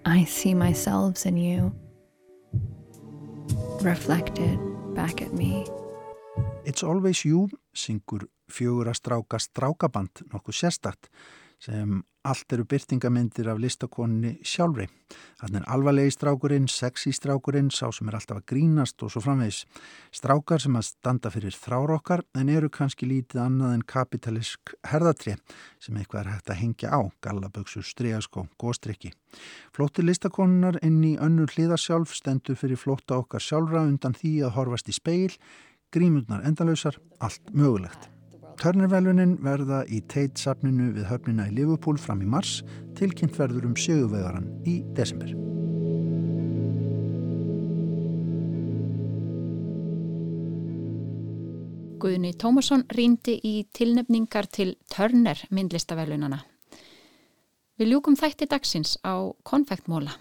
I see myself in you, reflected back at me. It's Always You syngur fjögur að stráka strákaband nokkuð sérstakt sem allt eru byrtingamindir af listakonni sjálfri. Þannig er alvarlegi strákurinn, sexy strákurinn, sá sem er alltaf að grínast og svo framvegis. Strákar sem að standa fyrir þrárokkar en eru kannski lítið annað en kapitalisk herðatri sem eitthvað er hægt að hengja á, gallaböksur, stregaskó, góstrykki. Flóttir listakonnar inn í önnur hliðasjálf stendur fyrir flótta okkar sjálfra undan því að horfast í speil, grímurnar endalösar, allt mögulegt. Törnervelunin verða í Tate-safninu við höfnina í Liverpool fram í mars, tilkynnt verður um sjöguvegaran í desember. Guðni Tómasson rýndi í tilnefningar til Törner myndlistavelunana. Við ljúkum þætti dagsins á konfektmóla,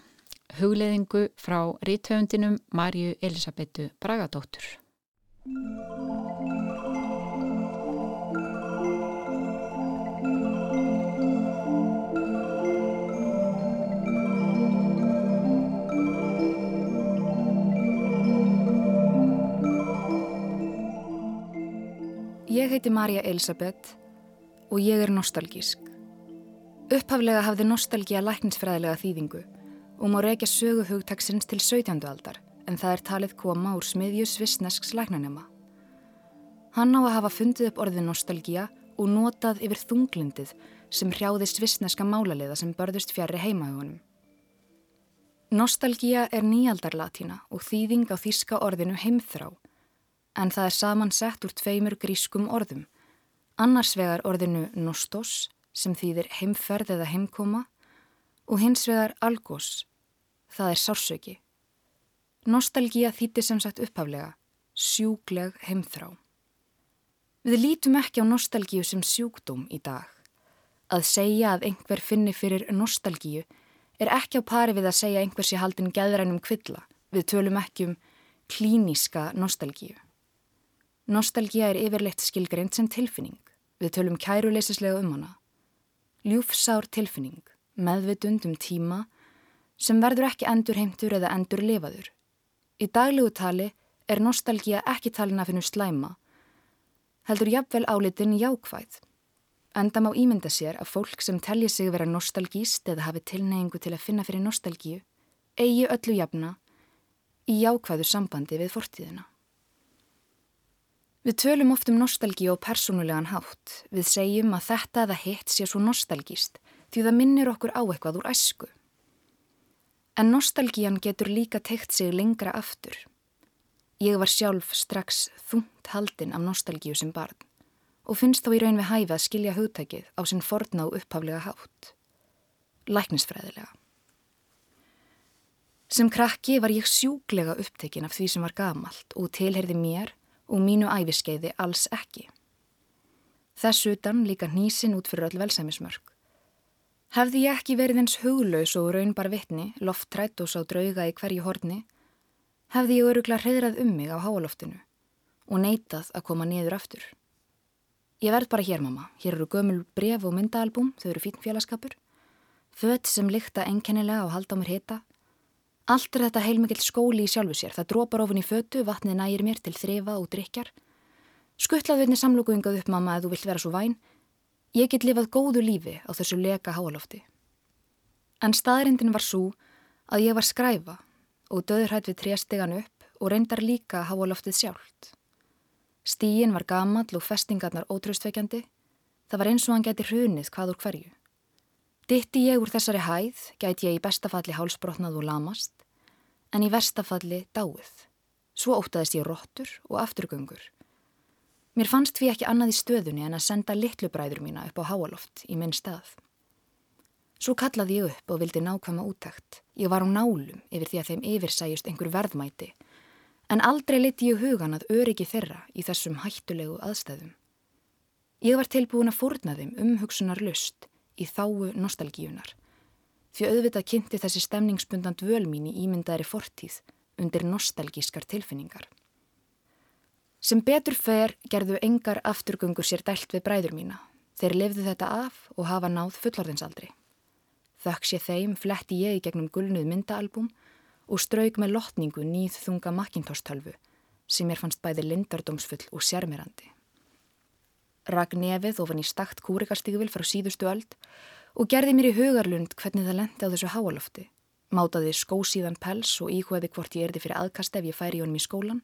hugleðingu frá rítöfundinum Marju Elisabetu Bragadóttur. Ég heiti Marja Elisabeth og ég er nostalgísk. Upphaflega hafði nostalgía læknisfræðilega þýðingu og má reykja sögu hugtaksins til 17. aldar en það er talið koma úr smiðju svissnesks læknanema. Hann á að hafa fundið upp orðið nostalgía og notað yfir þunglindið sem hrjáði svissneska málaliða sem börðust fjari heimahugunum. Nostalgía er nýjaldarlatína og þýðing á þíska orðinu heimþrá en það er samansett úr tveimur grískum orðum. Annars vegar orðinu nostos sem þýðir heimferð eða heimkoma og hins vegar algos, það er sársöki. Nostalgía þýttir sem sagt upphaflega, sjúgleg heimþrá. Við lítum ekki á nostalgíu sem sjúkdóm í dag. Að segja að einhver finni fyrir nostalgíu er ekki á pari við að segja einhver sé haldin geðrænum kvilla. Við tölum ekki um klíníska nostalgíu. Nostalgía er yfirleitt skilgreint sem tilfinning. Við tölum kæruleysislega um hana. Ljúfsár tilfinning, meðvitund um tíma sem verður ekki endur heimtur eða endur lifaður. Í daglegu tali er nostalgía ekki talin að finna slæma, heldur jafnvel álitin jákvæð. Enda má ímynda sér að fólk sem telji sig vera nostalgíst eða hafi tilneyingu til að finna fyrir nostalgíu eigi öllu jafna í jákvæðu sambandi við fortíðina. Við tölum oft um nostalgíu og persónulegan hátt. Við segjum að þetta eða hitt sé svo nostalgíst því það minnir okkur á eitthvað úr æsku. En nostalgían getur líka teikt sig lengra aftur. Ég var sjálf strax þungt haldinn af nostalgíu sem barn. og finnst þá í raun við hæfi að skilja hugtækið á sinn forna og upphaflega hátt. Læknisfræðilega. Sem krakki var ég sjúglega upptekin af því sem var gamalt og tilherði mér og mínu æfiskeiði alls ekki. Þess utan líka nýsin út fyrir öll velsæmismörk. Hefði ég ekki verið eins huglaus og raunbar vittni, lofttrætt og sá drauga í hverju horni, hefði ég öruglega hreðrað um mig á háaloftinu og neitað að koma niður aftur. Ég verð bara hér, mamma. Hér eru gömul bref og myndaalbum, þau eru fín félagskapur. Föt sem lykta enkennilega og halda á mér hita. Allt er þetta heilmikill skóli í sjálfu sér. Það drópar ofin í fötu, vatnið nægir mér til þrifa og drikjar. Skuttlaðu einni samlokuðingað upp, mamma, að þú vilt vera svo væn. Ég get lifað góðu lífi á þessu leka háalofti. En staðrindin var svo að ég var skræfa og döðurhætt við tréstegan upp og reyndar líka háaloftið sjálft. Stíin var gamall og festingarnar ótrústveikjandi. Það var eins og hann gæti hrunið hvað úr hverju. Ditti ég úr þessari hæð, gæti ég í bestafalli hálsbrotnað og lamast, en í verstafalli dáið. Svo ótaðist ég róttur og afturgöngur. Mér fannst því ekki annað í stöðunni en að senda litlu bræður mína upp á háaloft í minn stað. Svo kallaði ég upp og vildi nákvæma úttækt. Ég var á nálum yfir því að þeim yfirsæjust einhver verðmæti, en aldrei liti ég hugan að öryggi þeirra í þessum hættulegu aðstæðum. Ég var tilbúin að fórna þeim um hugsunar lust, í þáu nostalgíunar. Því auðvitað kynnti þessi stemningsbundand völmín í ímyndaðri fortíð undir nostalgískar tilfinningar. Sem betur fer gerðu engar afturgöngur sér dælt við bræður mína. Þeir lefðu þetta af og hafa náð fullorðinsaldri. Þökk sé þeim fletti ég í gegnum gulnuð myndaalbum og strauk með lotningu nýð þunga makkintórstölfu sem mér fannst bæði lindardómsfull og sérmirandi rak nefið ofan í stakt kúrikastígvil frá síðustu öld og gerði mér í hugarlund hvernig það lendi á þessu háalofti. Mátaði skósíðan pels og íhveði hvort ég erði fyrir aðkast ef ég færi honum í skólan.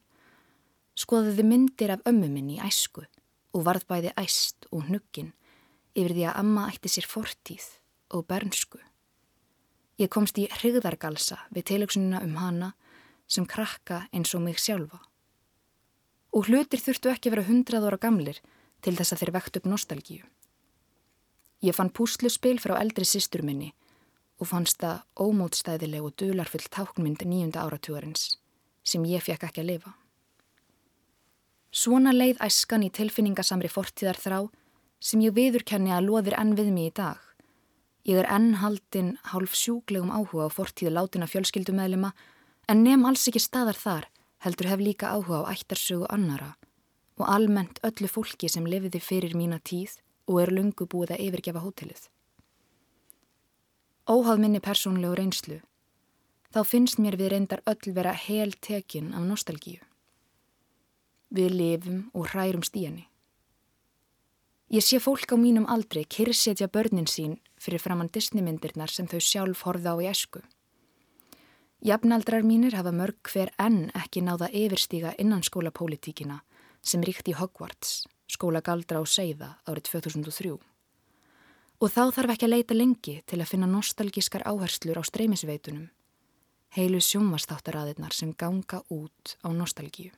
Skoðiði myndir af ömmu minn í æsku og varð bæði æst og hnuggin yfir því að amma ætti sér fortíð og bernsku. Ég komst í hrigðargalsa við tilöksununa um hana sem krakka eins og mig sjálfa. Og hlutir þurftu ekki vera hundrað ára gamlir til þess að þeir vekt upp nostalgíu. Ég fann púsluspil frá eldri sýstur minni og fannst það ómótstæðileg og dularfull táknmynd nýjunda áratúarins sem ég fekk ekki að lifa. Svona leið æskan í tilfinningasamri fortíðar þrá sem ég viðurkenni að loðir enn við mig í dag. Ég er enn haldinn hálf sjúglegum áhuga á fortíðu látina fjölskyldumæðlima en nefn alls ekki staðar þar heldur hef líka áhuga á ættarsögu annara og almennt öllu fólki sem lefiði fyrir mína tíð og er lungu búið að yfirgefa hótelið. Óhað minni persónlegu reynslu, þá finnst mér við reyndar öll vera hel tekin af nostalgíu. Við lifum og hrærum stíjani. Ég sé fólk á mínum aldrei kyrsetja börnin sín fyrir framann Disneymyndirnar sem þau sjálf horfða á í esku. Jafnaldrar mínir hafa mörg hver enn ekki náða yfirstíga innan skólapólitíkina sem ríkt í Hogwarts, skóla Galdra og Seiða árið 2003. Og þá þarf ekki að leita lengi til að finna nostalgískar áherslur á streymisveitunum, heilu sjónvastáttarraðirnar sem ganga út á nostalgíu.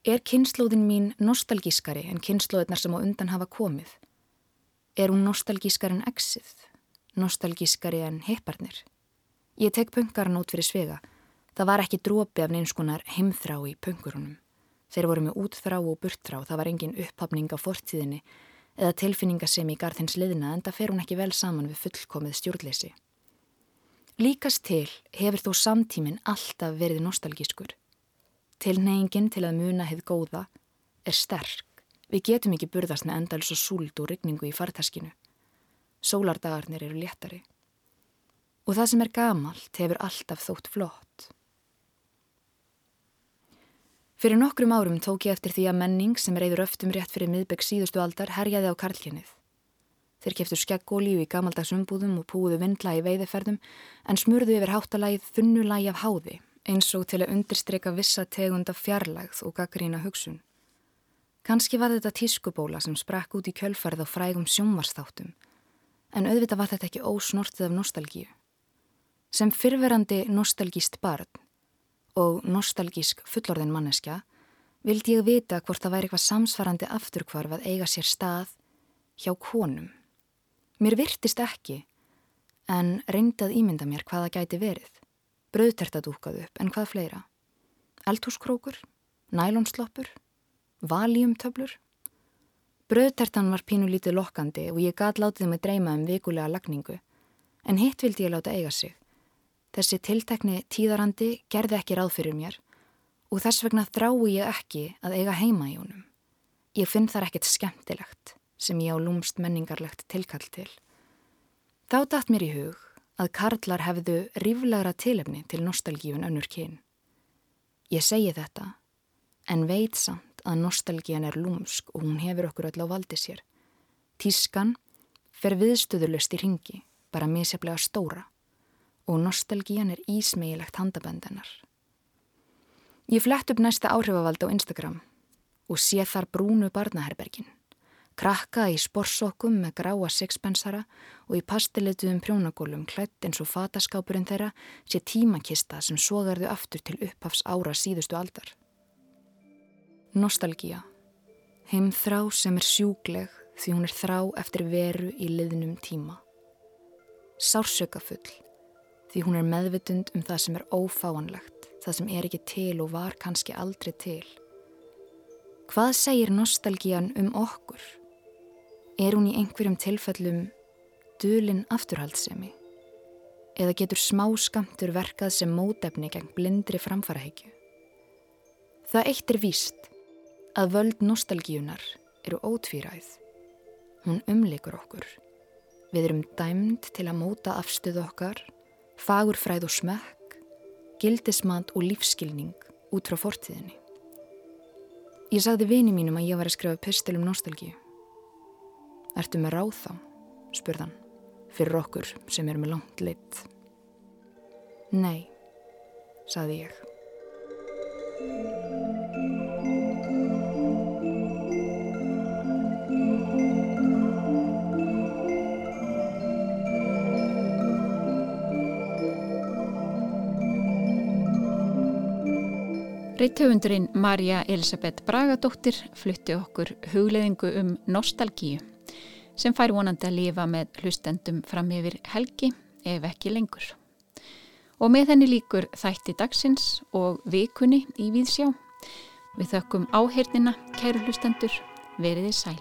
Er kynnslóðin mín nostalgískari en kynnslóðirnar sem á undan hafa komið? Er hún nostalgískari en exið? Nostalgískari en hipparnir? Ég tek punkarinn út fyrir svega. Það var ekki drópi af neinskonar heimþrá í punkurunum. Þeir voru með útþrá og burtþrá, það var engin upphafning á fortíðinni eða tilfinningasemi í garðins liðina en það fer hún ekki vel saman við fullkomið stjórnleysi. Líkast til hefur þó samtíminn alltaf verið nostalgískur. Tilneyingin til að muna hefð góða er sterk. Við getum ekki burðast með endals og súld og ryggningu í fartaskinu. Sólardagarnir eru léttari. Og það sem er gamalt hefur alltaf þótt flott. Fyrir nokkrum árum tók ég eftir því að menning sem reyður öftum rétt fyrir miðbegg síðustu aldar herjaði á karlkennið. Þeir keftu skeggólíu í gamaldags umbúðum og púðu vindla í veiðiferðum en smurðu yfir háttalægið þunnulægi af háði eins og til að undirstreika vissa tegunda fjarlægð og gaggrína hugsun. Kanski var þetta tískubóla sem sprakk út í kjölfarð á frægum sjónvarsþáttum en auðvitað var þetta ekki ósnortið af nostalgíu. Sem fyrverandi nostalgíst barn og nostalgísk fullorðin manneskja vildi ég vita hvort það væri eitthvað samsvarandi afturkvarf að eiga sér stað hjá konum. Mér virtist ekki, en reyndað ímynda mér hvaða gæti verið. Bröðterta dúkað upp, en hvað fleira? Eldhúskrókur? Nælonsloppur? Valiumtöblur? Bröðtertan var pínu lítið lokkandi og ég gat látið mig dreyma um vikulega lagningu, en hitt vildi ég láta eiga sig. Þessi tiltekni tíðarandi gerði ekki ráð fyrir mér og þess vegna þrái ég ekki að eiga heima í honum. Ég finn þar ekkert skemmtilegt sem ég á lúmst menningarlegt tilkall til. Þá dætt mér í hug að karlar hefðu ríflegra tilefni til nostalgífun önnur kyn. Ég segi þetta, en veit samt að nostalgían er lúmsk og hún hefur okkur öll á valdi sér. Tískan fer viðstöðulust í ringi, bara misjaflega stóra og nostalgían er ísmegilegt handabendennar. Ég flett upp næsta áhrifavald á Instagram og sé þar brúnu barnaherbergin. Krakka í sporsokkum með gráa sixpensara og í pastilituðum prjónagólum klætt eins og fataskápurinn þeirra sé tímakista sem sogarðu aftur til upphafs ára síðustu aldar. Nostalgía. Heimþrá sem er sjúgleg því hún er þrá eftir veru í liðnum tíma. Sársökafull því hún er meðvitund um það sem er ófáanlegt það sem er ekki til og var kannski aldrei til. Hvað segir nostalgían um okkur? Er hún í einhverjum tilfellum dölin afturhaldsemi? Eða getur smá skamtur verkað sem mótefni gegn blindri framfaraheikju? Það eitt er víst að völd nostalgíunar eru ótvíræð. Hún umlikur okkur. Við erum dæmd til að móta afstöðu okkar, fagurfræð og smökk gildismat og lífskilning út frá fortíðinni. Ég sagði vini mínum að ég var að skrifa pistil um nostalgíu. Ertu með ráð þá? spurðan, fyrir okkur sem er með langt lit. Nei, sagði ég. Reithöfundurinn Marja Elisabeth Bragadóttir flutti okkur hugleðingu um nostalgíu sem fær vonandi að lifa með hlustendum fram yfir helgi ef ekki lengur. Og með henni líkur þætti dagsins og vikunni í Víðsjá. Við þökkum áhernina, kæru hlustendur, veriði sæl.